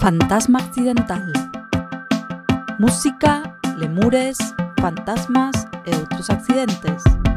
Fantasma accidental. Música, lemures, fantasmas e outros accidentes.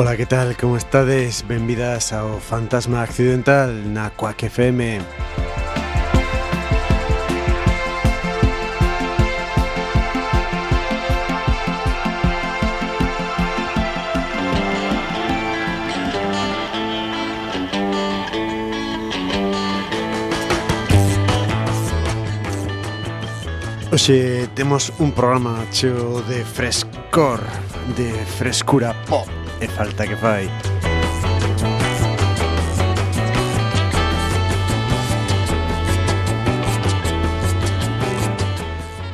Ola, que tal? Como estades? Benvidas ao Fantasma Accidental na Quack FM Oxe, temos un programa cheo de frescor, de frescura pop e falta que fai.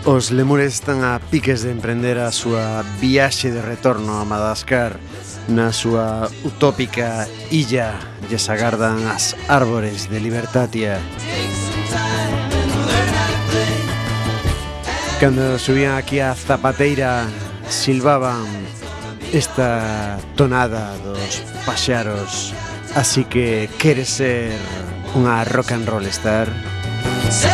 Os lemures están a piques de emprender a súa viaxe de retorno a Madagascar. Na súa utópica illa lles agardan as árbores de Libertatia. Cando subían aquí a Zapateira silbaban esta tonada dos paxaros Así que queres ser unha rock and roll star? Se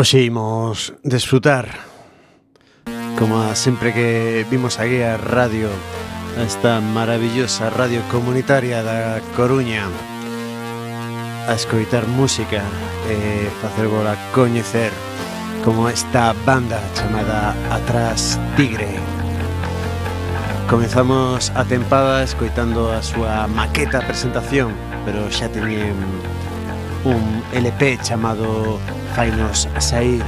Oxe imos desfrutar Como sempre que vimos aquí a radio a Esta maravillosa radio comunitaria da Coruña A escoitar música e facervola coñecer Como esta banda chamada Atrás Tigre. Comezamos a tempada escoitando a súa maqueta presentación Pero xa teñen un LP chamado Fainos a sair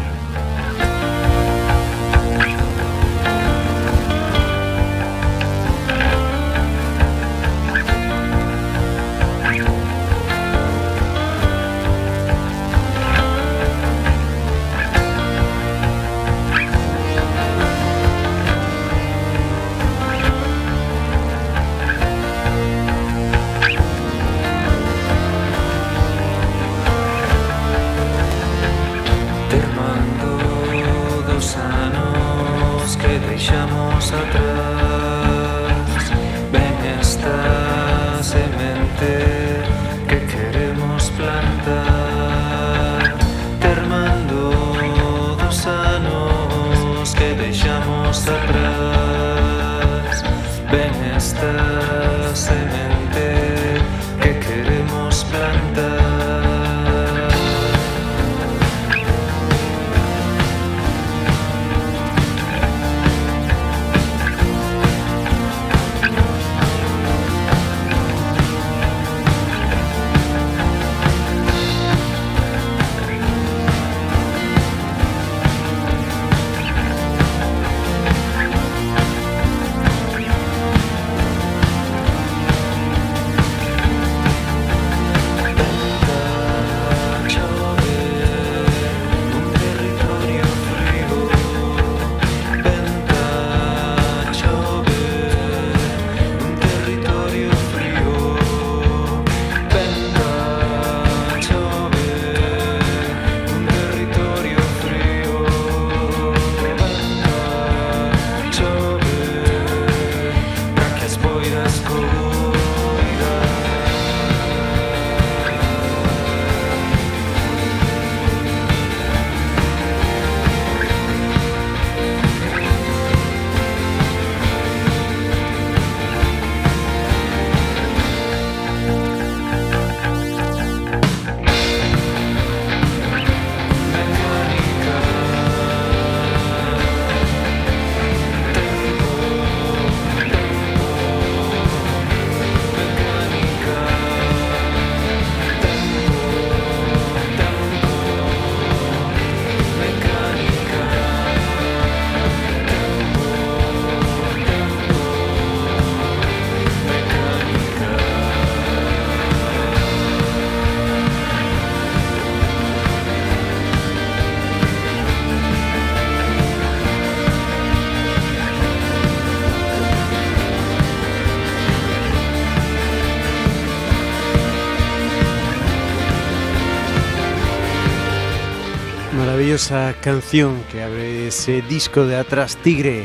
maravillosa canción que abre ese disco de Atrás Tigre,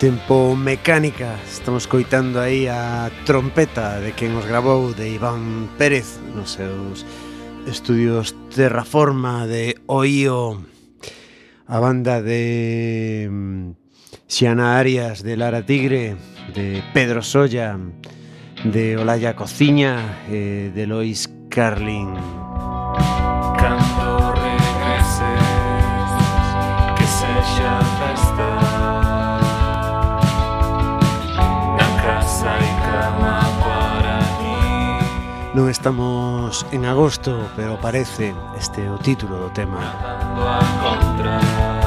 Tempo Mecánica. Estamos coitando aí a trompeta de quen os grabou de Iván Pérez nos seus estudios Terraforma de Oío. A banda de mm, Xiana Arias de Lara Tigre, de Pedro Solla, de Olaya Cociña, eh, de Lois Carlin. Non estamos en agosto, pero parece este o título do tema. Nadando a contra.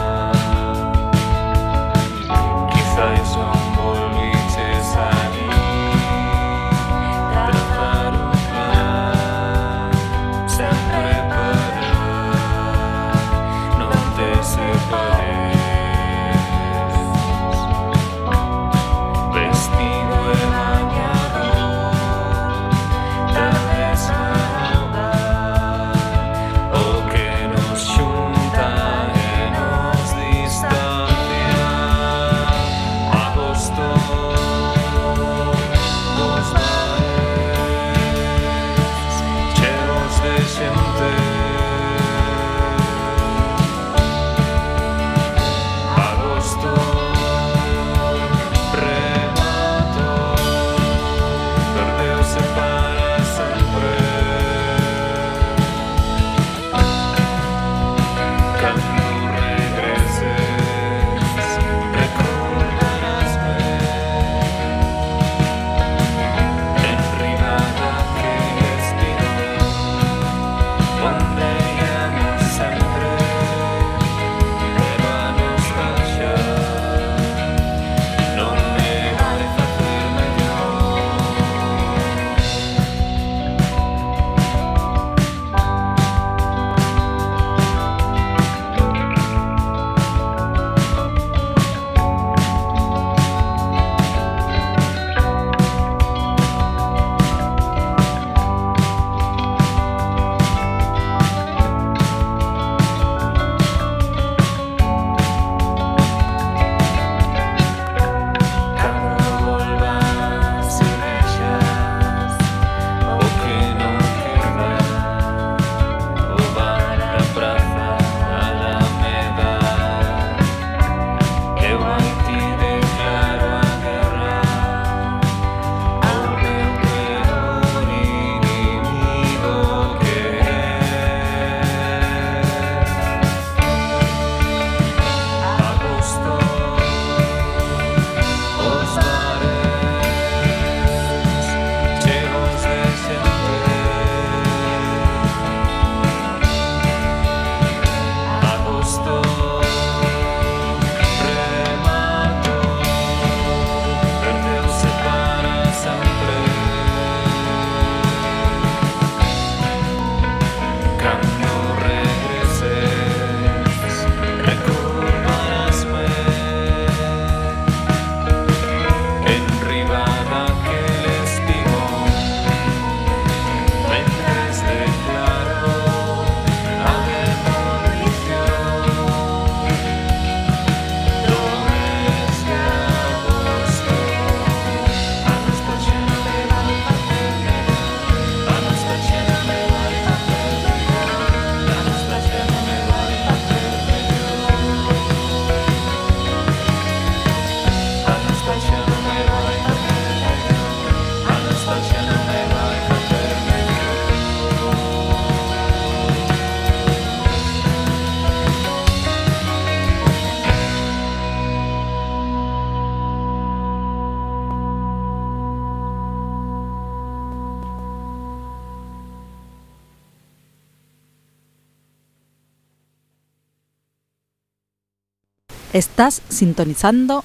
Estás sintonizando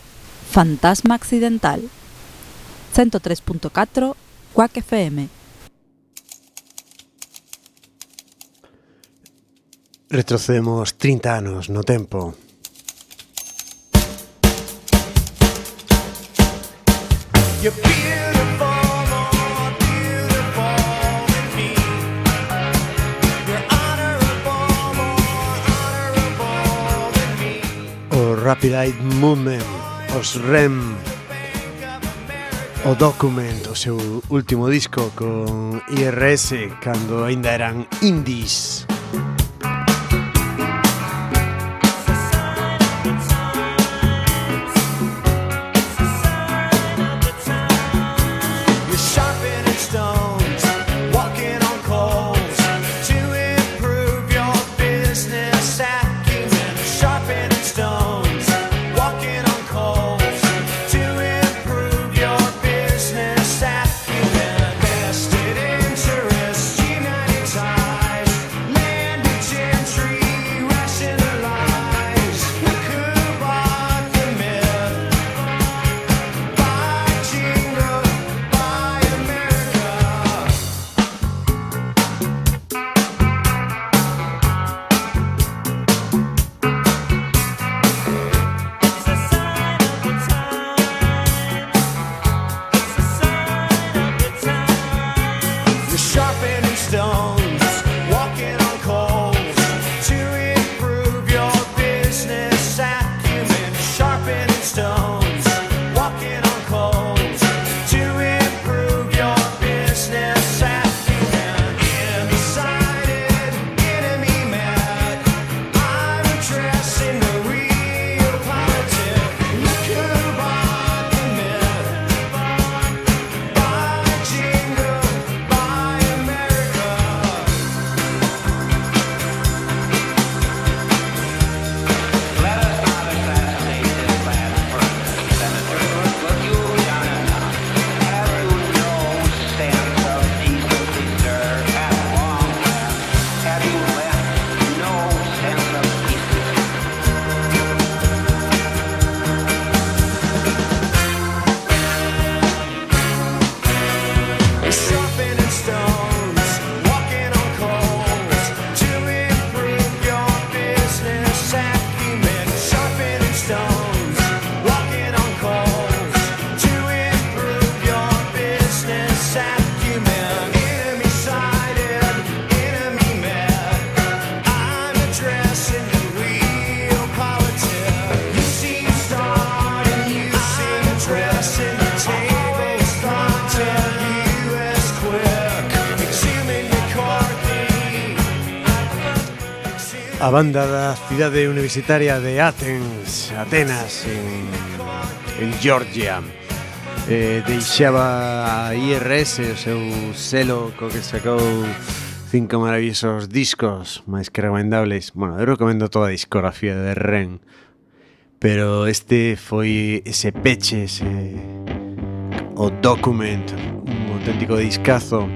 Fantasma Accidental 103.4 Quack FM Retrocedemos 30 anos no tempo. You're Rapid Eye Movement, os REM, o Document, o seu último disco con IRS cando aínda eran indies. banda da cidade universitaria de Athens, Atenas, en, en Georgia. Eh, deixaba a IRS o seu selo co que sacou cinco maravillosos discos máis que recomendables. Bueno, eu recomendo toda a discografía de Ren, pero este foi ese peche, ese, o document, un auténtico discazo.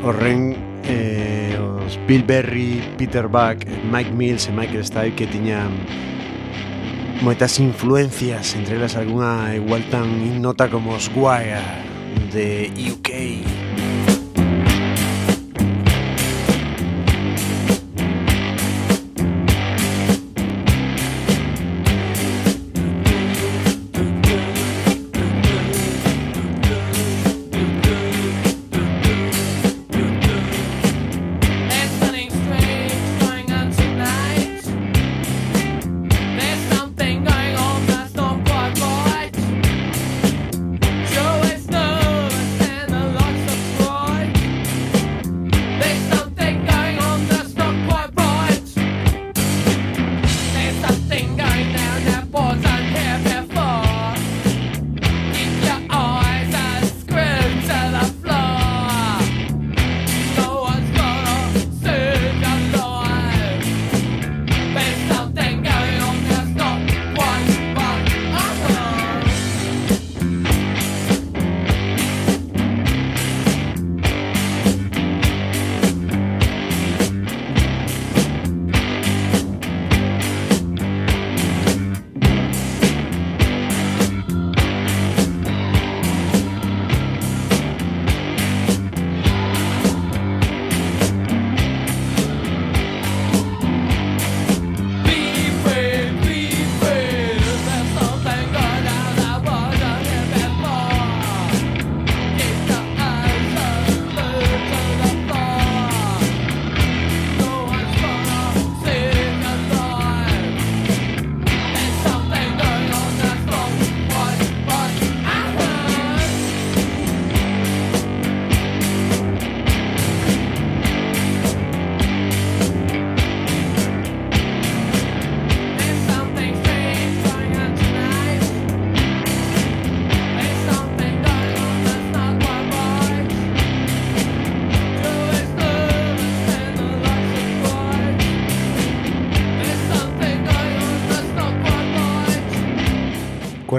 O Ren... Eh, os Bill Berry, Peter Buck, Mike Mills e Michael Stipe que tiñan moitas influencias, entre elas algunha igual tan innota como os Wire de UK.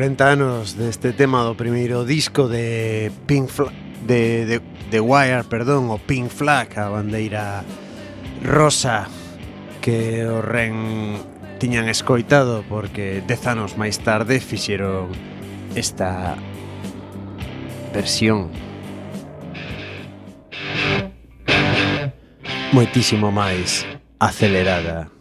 40 anos deste tema do primeiro disco de Pink Flag, de, de, de Wire, perdón, o Pink Flag, a bandeira rosa que o Ren tiñan escoitado porque dez anos máis tarde fixeron esta versión moitísimo máis acelerada.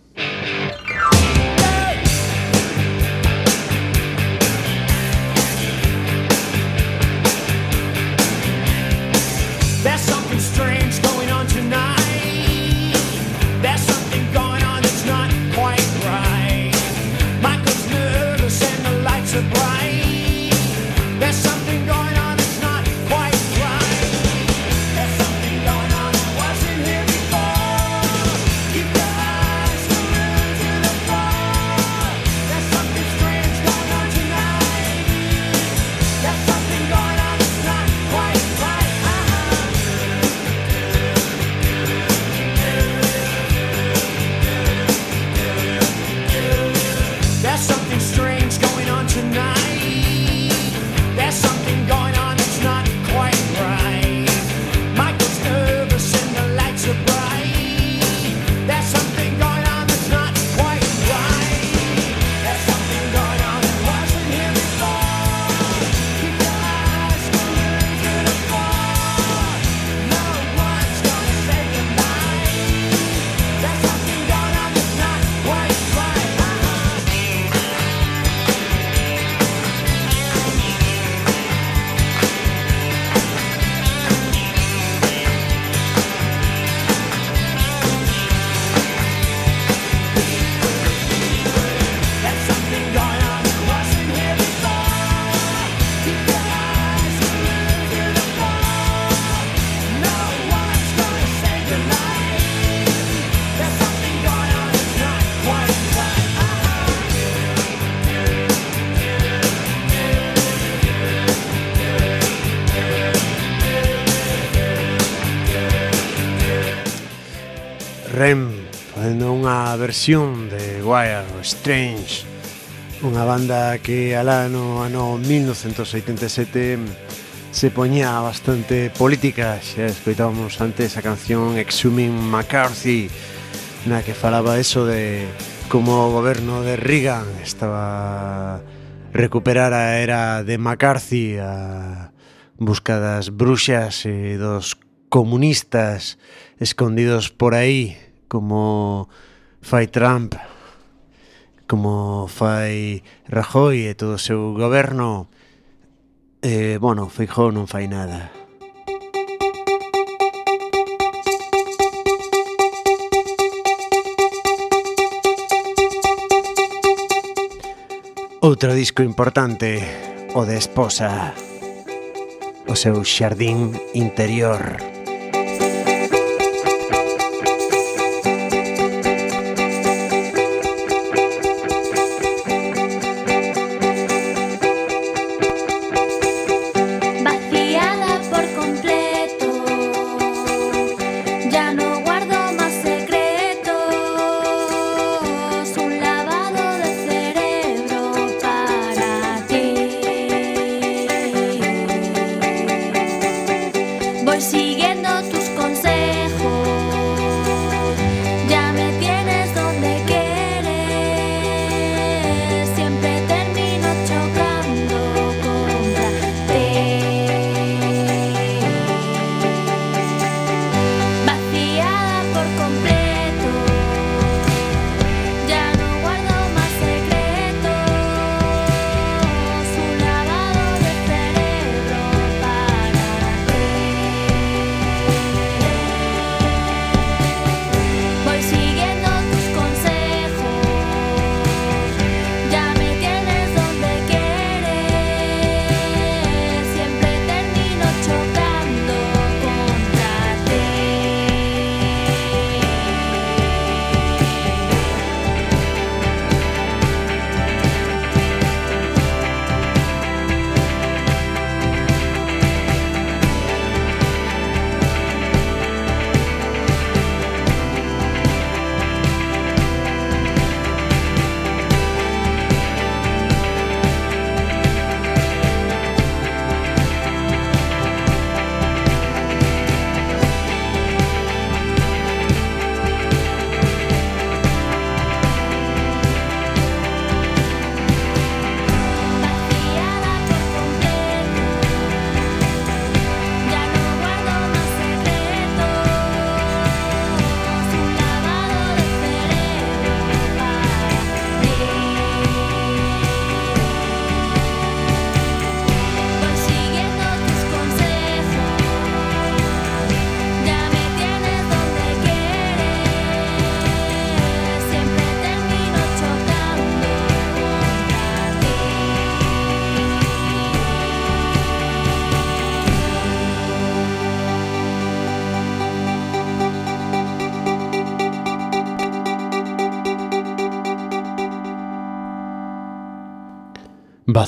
versión de Wire Strange, unha banda que alá no ano 1987 se poñía bastante política, xa escoitábamos antes a canción Exhuming McCarthy, na que falaba eso de como o goberno de Reagan estaba recuperar a era de McCarthy a busca das bruxas e dos comunistas escondidos por aí como fai Trump, como fai Rajoy e todo o seu goberno, eh, bueno, Feijó non fai nada. Outro disco importante, o de Esposa, o seu xardín interior.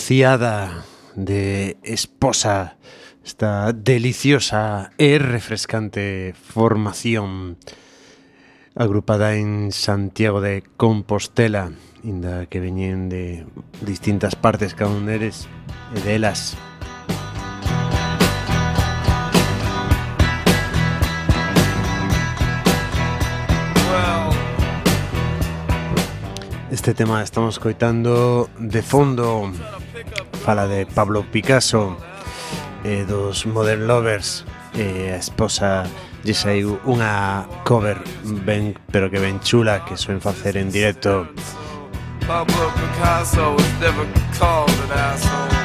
espaciada de esposa, esta deliciosa e refrescante formación agrupada en Santiago de Compostela, inda que veñen de distintas partes cada un deles e delas. Este tema estamos coitando de fondo. Fala de Pablo Picasso eh, dos Modern Lovers. Eh, a esposa lle saiu unha cover ben, pero que ben chula que suen facer en directo. Pablo Picasso was never called an asshole.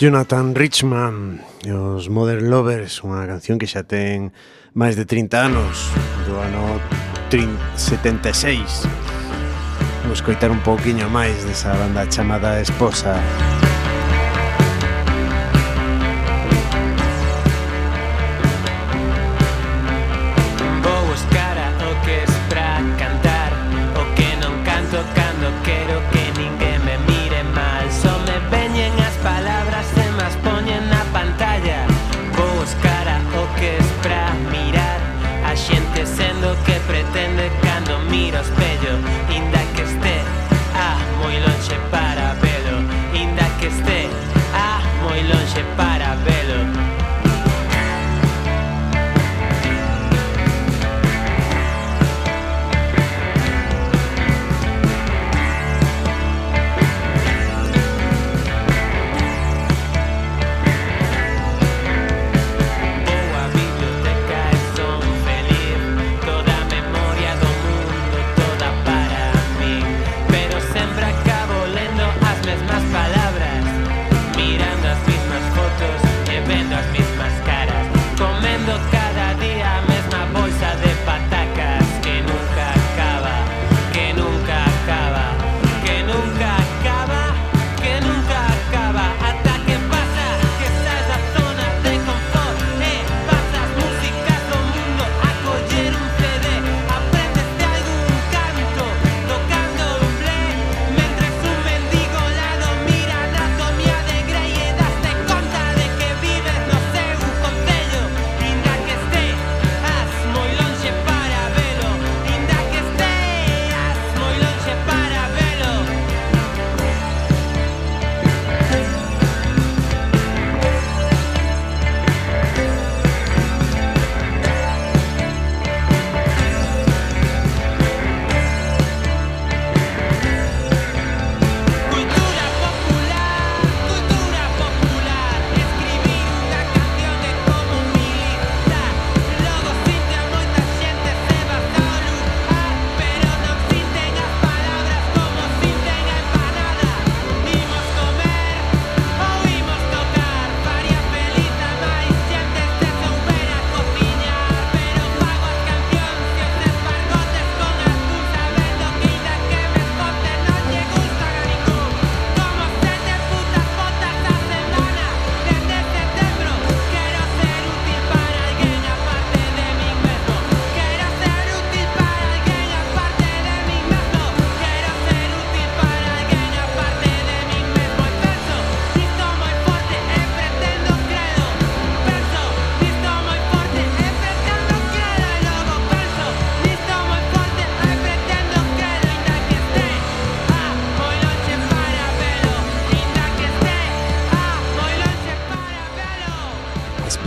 Jonathan Richman e os Modern Lovers, unha canción que xa ten máis de 30 anos, do ano 76. Vamos coitar un pouquiño máis desa banda chamada Esposa. Esposa.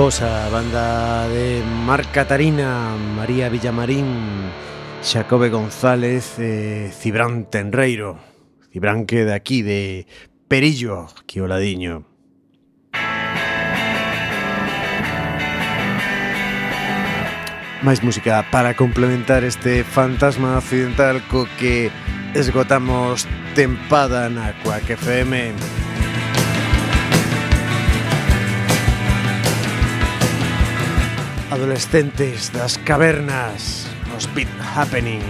a banda de Mar Catarina, María Villamarín, Xacobe González, eh, Cibrán Tenreiro, Cibrán que de aquí, de Perillo, Quioladiño. máis música para complementar este fantasma occidental co que esgotamos tempada na Quack FM. Adolescentes das cavernas, os Beat Happening.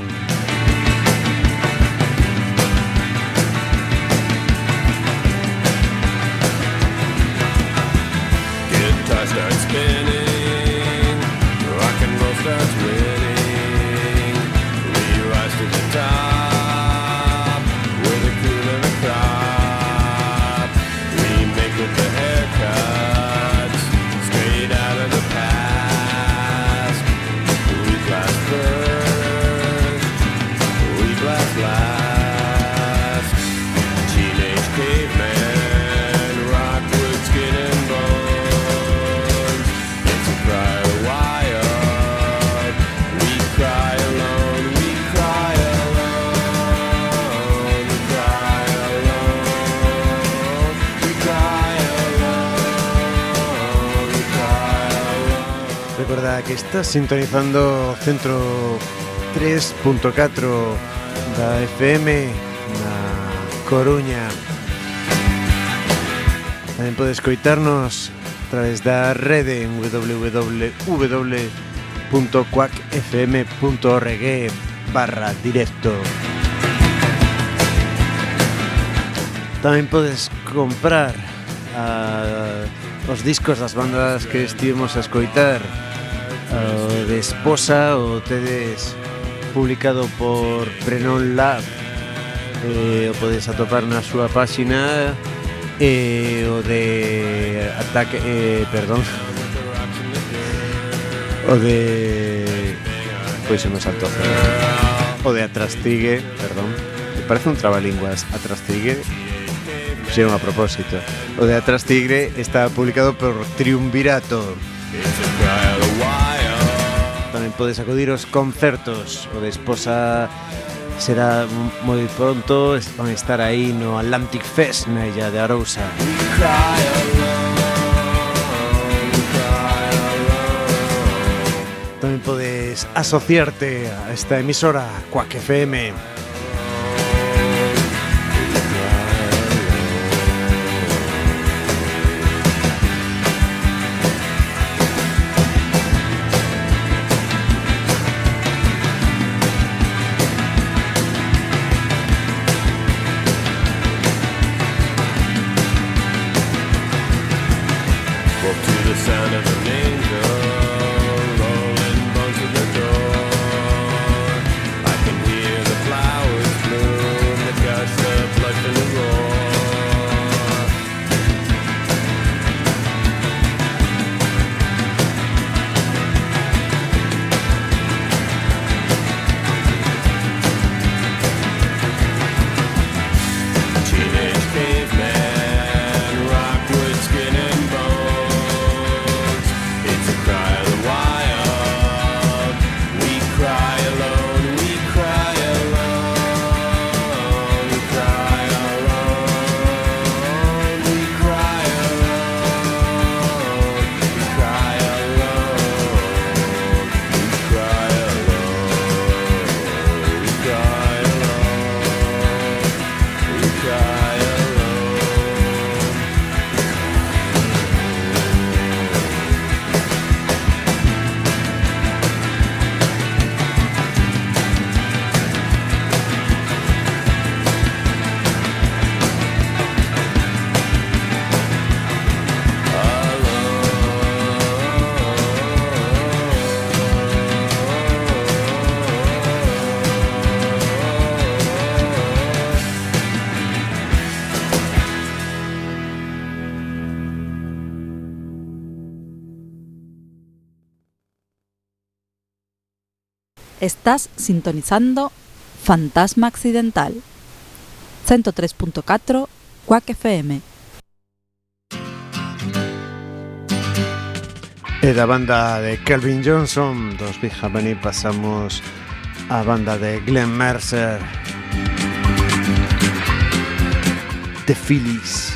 que estás sintonizando Centro 3.4 da FM na Coruña. Tamén podes coitarnos a través da rede en www.quackfm.org barra directo. Tamén podes comprar a, os discos das bandas que estivemos a escoitar o de Esposa o tedes publicado por Prenon Lab. Eh, o podes atopar na súa páxina e o de ataque eh, perdón. O de pois se me saltou o de Atrastigue perdón. Me parece un trabalinguas Atrastigue. Xeron a propósito. O de Atrás Tigre está publicado por Triunvirato. Tamén podes acudir aos concertos. O de Esposa será moi pronto. Van a estar aí no Atlantic Fest na illa de Arousa. Tamén podes asociarte a esta emisora Quack FM. Estás sintonizando Fantasma Accidental 103.4 Quack FM E da banda de Calvin Johnson Dos Big Company pasamos a banda de Glenn Mercer. The Phillies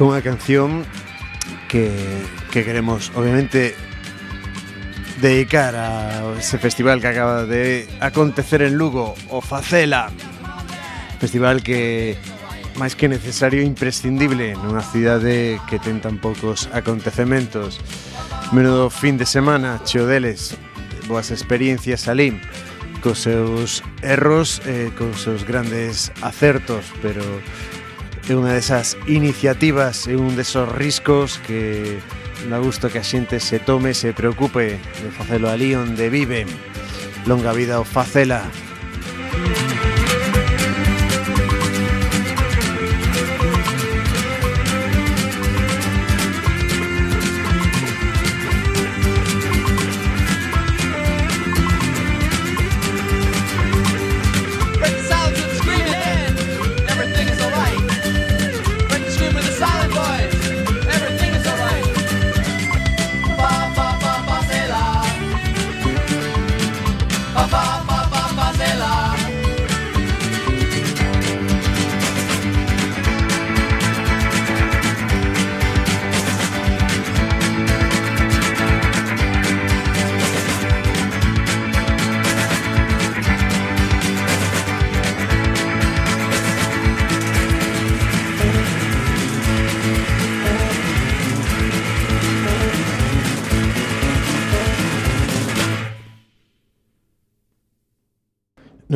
con unha canción que, que queremos obviamente dedicar a ese festival que acaba de acontecer en Lugo, o Facela. Festival que máis que necesario imprescindible nunha cidade que ten tan poucos acontecementos. Menudo fin de semana, cheo deles, boas experiencias alí, cos seus erros e eh, cos seus grandes acertos, pero é unha desas iniciativas, e un desos riscos que dá gusto que a xente se tome, se preocupe de facelo ali onde vive. Longa vida o facela.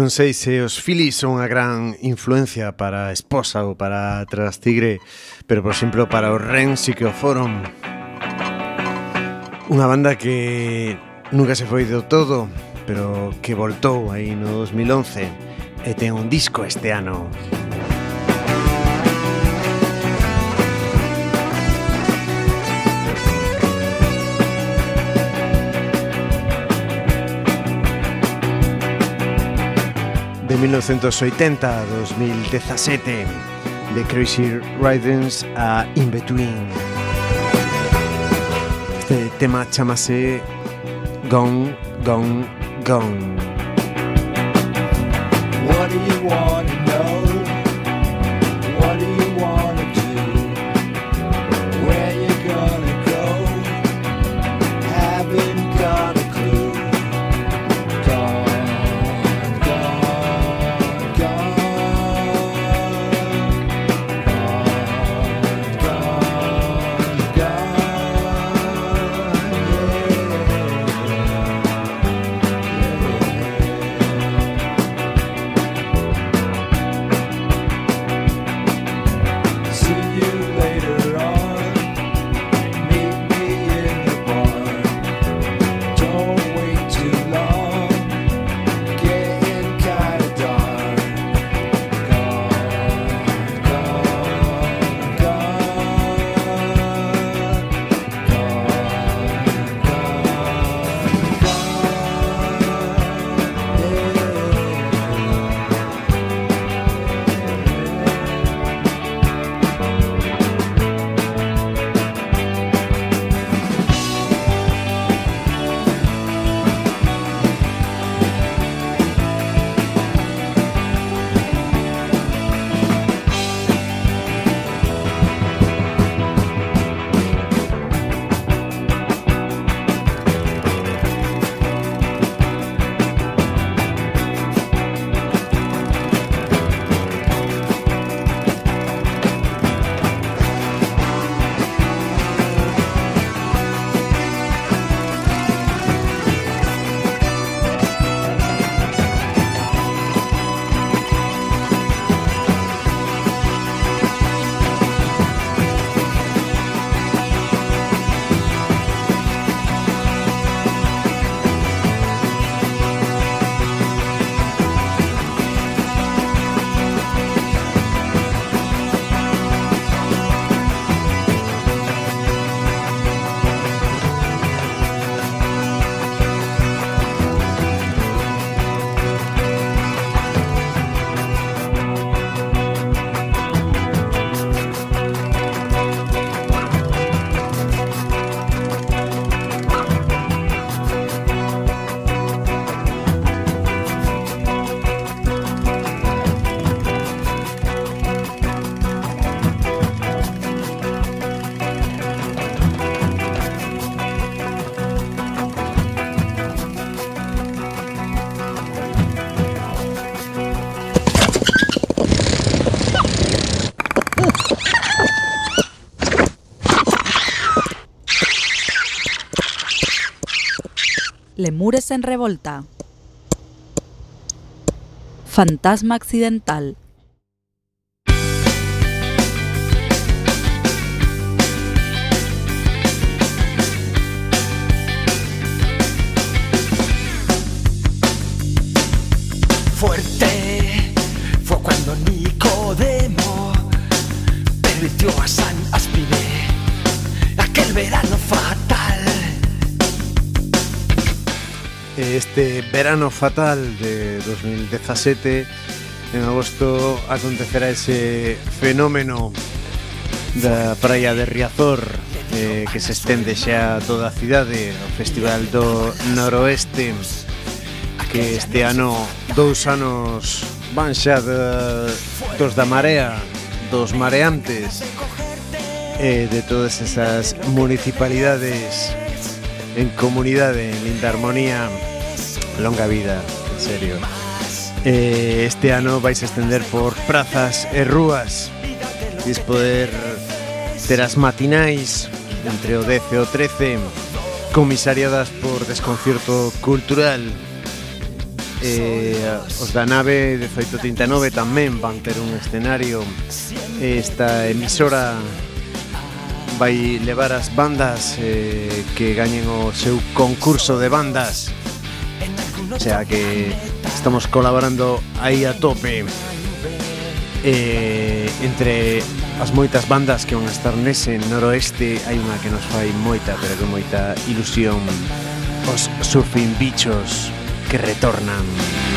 Non sei se os Phillies son unha gran influencia para a esposa ou para Tras Tigre, pero por exemplo para o Ren sí que o foron. Unha banda que nunca se foi do todo, pero que voltou aí no 2011 e ten un disco este ano. De 1980 a 2017 de Crazy Riders a In Between. Este tema chamase Gone, Gone, Gone. What do you want Lemures en revolta. Fantasma accidental. Fuerte fue cuando Nicodemo permitió a San Aspide aquel verano fatal. este verano fatal de 2017. En agosto acontecerá ese fenómeno da praia de Riazor eh, que se estende xa toda a cidade o Festival do Noroeste que este ano dous anos van xa de, dos da marea dos mareantes eh, de todas esas municipalidades en comunidade, en linda armonía longa vida, en serio. Eh, este ano vais a estender por prazas e rúas. Dis poder ter as matinais entre o 10 e o 13 comisariadas por desconcierto cultural. Eh, os da nave 1839 tamén van ter un escenario. Esta emisora vai levar as bandas eh, que gañen o seu concurso de bandas. O sea que estamos colaborando aí a tope eh, entre as moitas bandas que van a estar nese noroeste hai unha que nos fai moita, pero que moita ilusión os Surfing Bichos que retornan. Música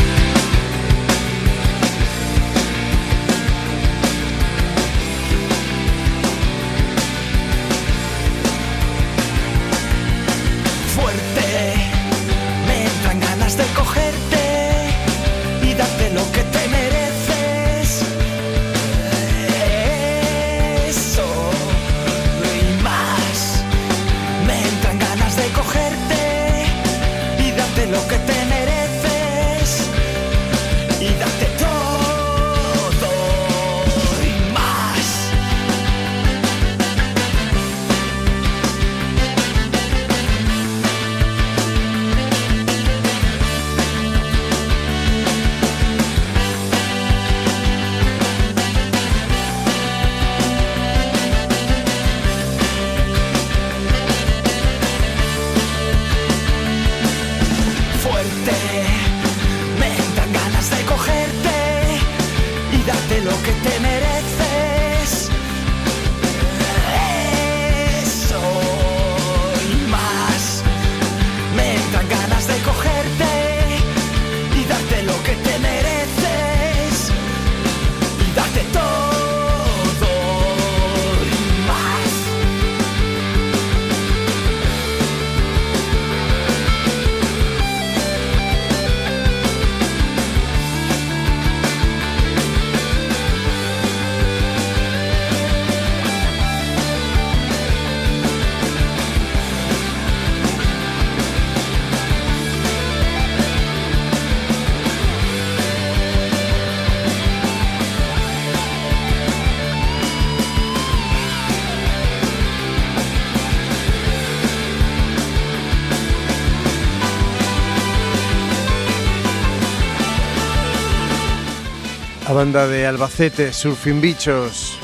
banda de Albacete, Surfing Bichos,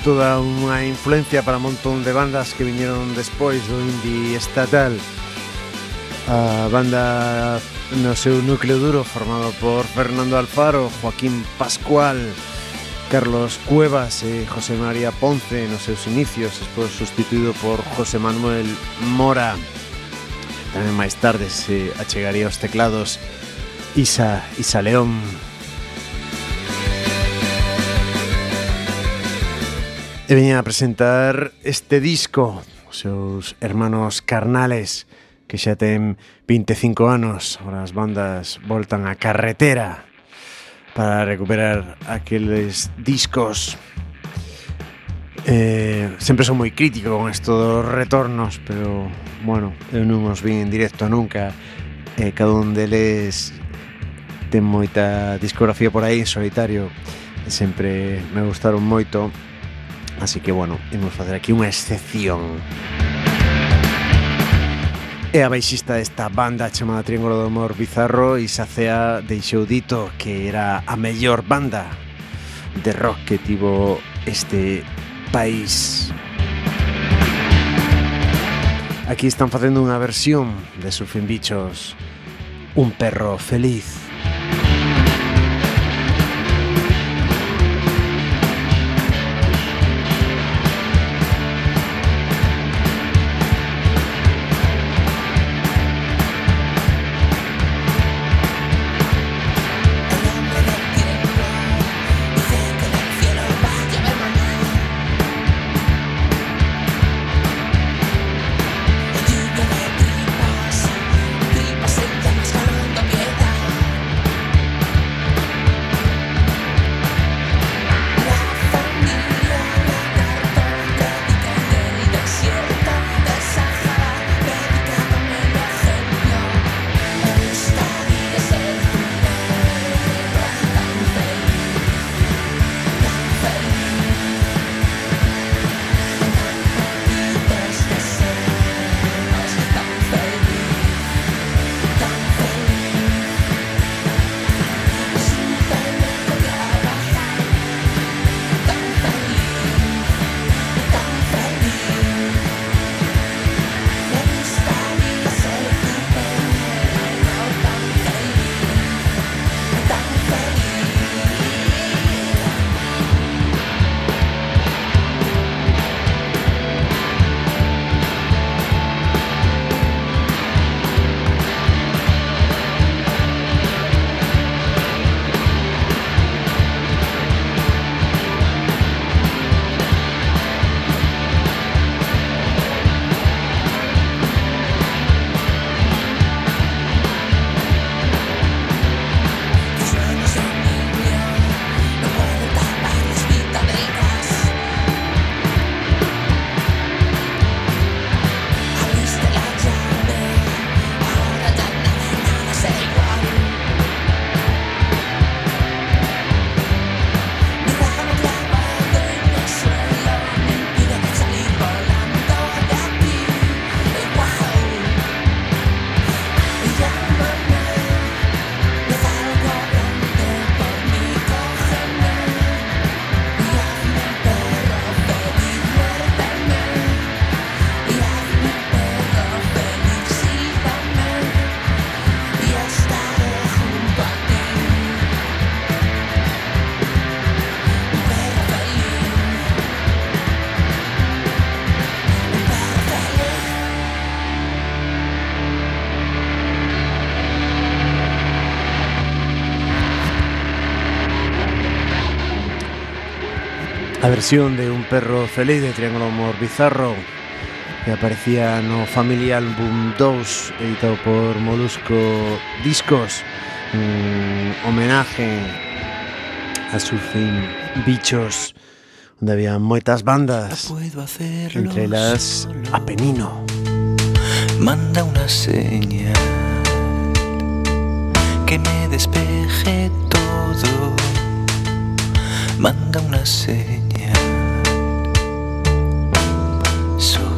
toda unha influencia para un montón de bandas que viñeron despois do indie estatal. A banda no seu núcleo duro formado por Fernando Alfaro, Joaquín Pascual, Carlos Cuevas e José María Ponce nos seus inicios, despois sustituído por José Manuel Mora. Tamén máis tarde se achegaría os teclados Isa, Isa León. E veña a presentar este disco Os seus hermanos carnales Que xa ten 25 anos. Ahora as bandas voltan á carretera Para recuperar aqueles discos. Eh, Sempre son moi crítico con isto dos retornos Pero, bueno, eu non os vin en directo nunca eh, Cada un deles ten moita discografía por aí en solitario e sempre me gustaron moito. Así que, bueno, imos facer aquí unha excepción É a baixista desta banda chamada Triángulo do Amor Bizarro e Sacea deixou dito que era a mellor banda de rock que tivo este país. Aquí están facendo unha versión de Surfing Bichos Un perro feliz A versión de Un perro feliz de Triángulo Amor Bizarro que aparecía no Family Album 2 editado por Molusco Discos un homenaje a Surfing Bichos onde había moitas bandas Puedo entre solo. Apenino Manda una señal que me despeje todo. Manda una señal so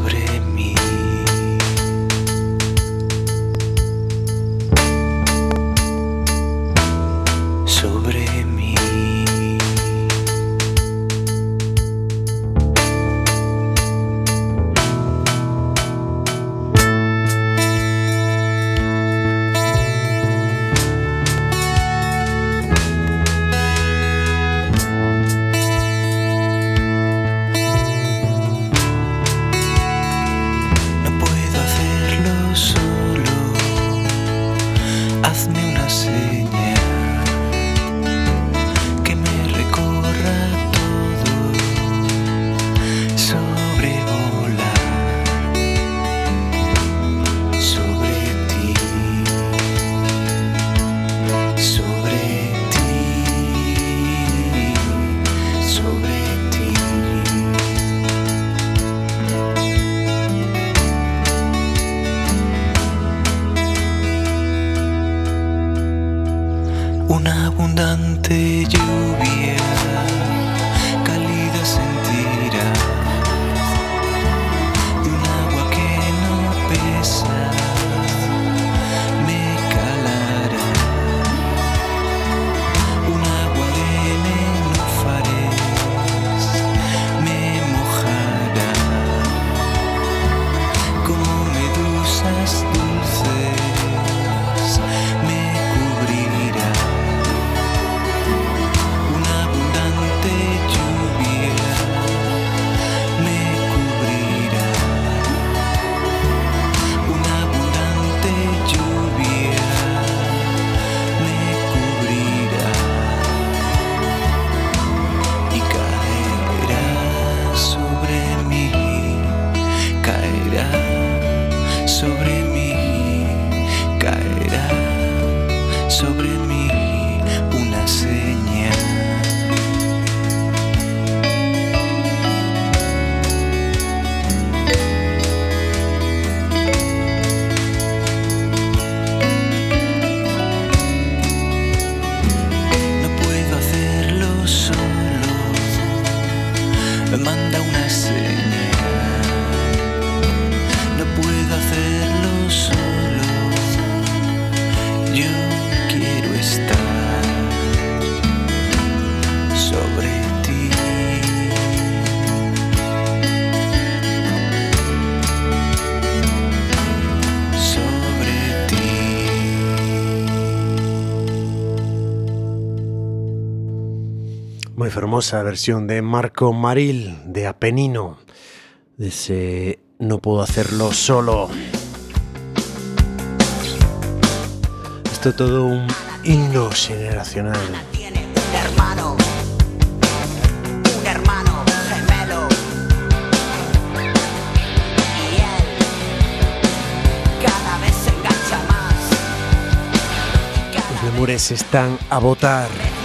me manda una señal. Moi fermosa versión de Marco Maril de Apenino dese No puedo hacerlo solo. Esto todo un himno generacional. hermano, un hermano gemelo. Los lemures están a votar.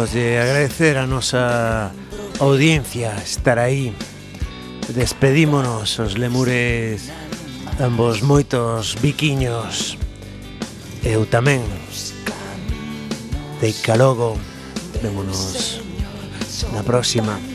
Imos de agradecer a nosa audiencia estar aí. Despedímonos os lemures ambos moitos biquiños. Eu tamén. Deica logo Vémonos na próxima.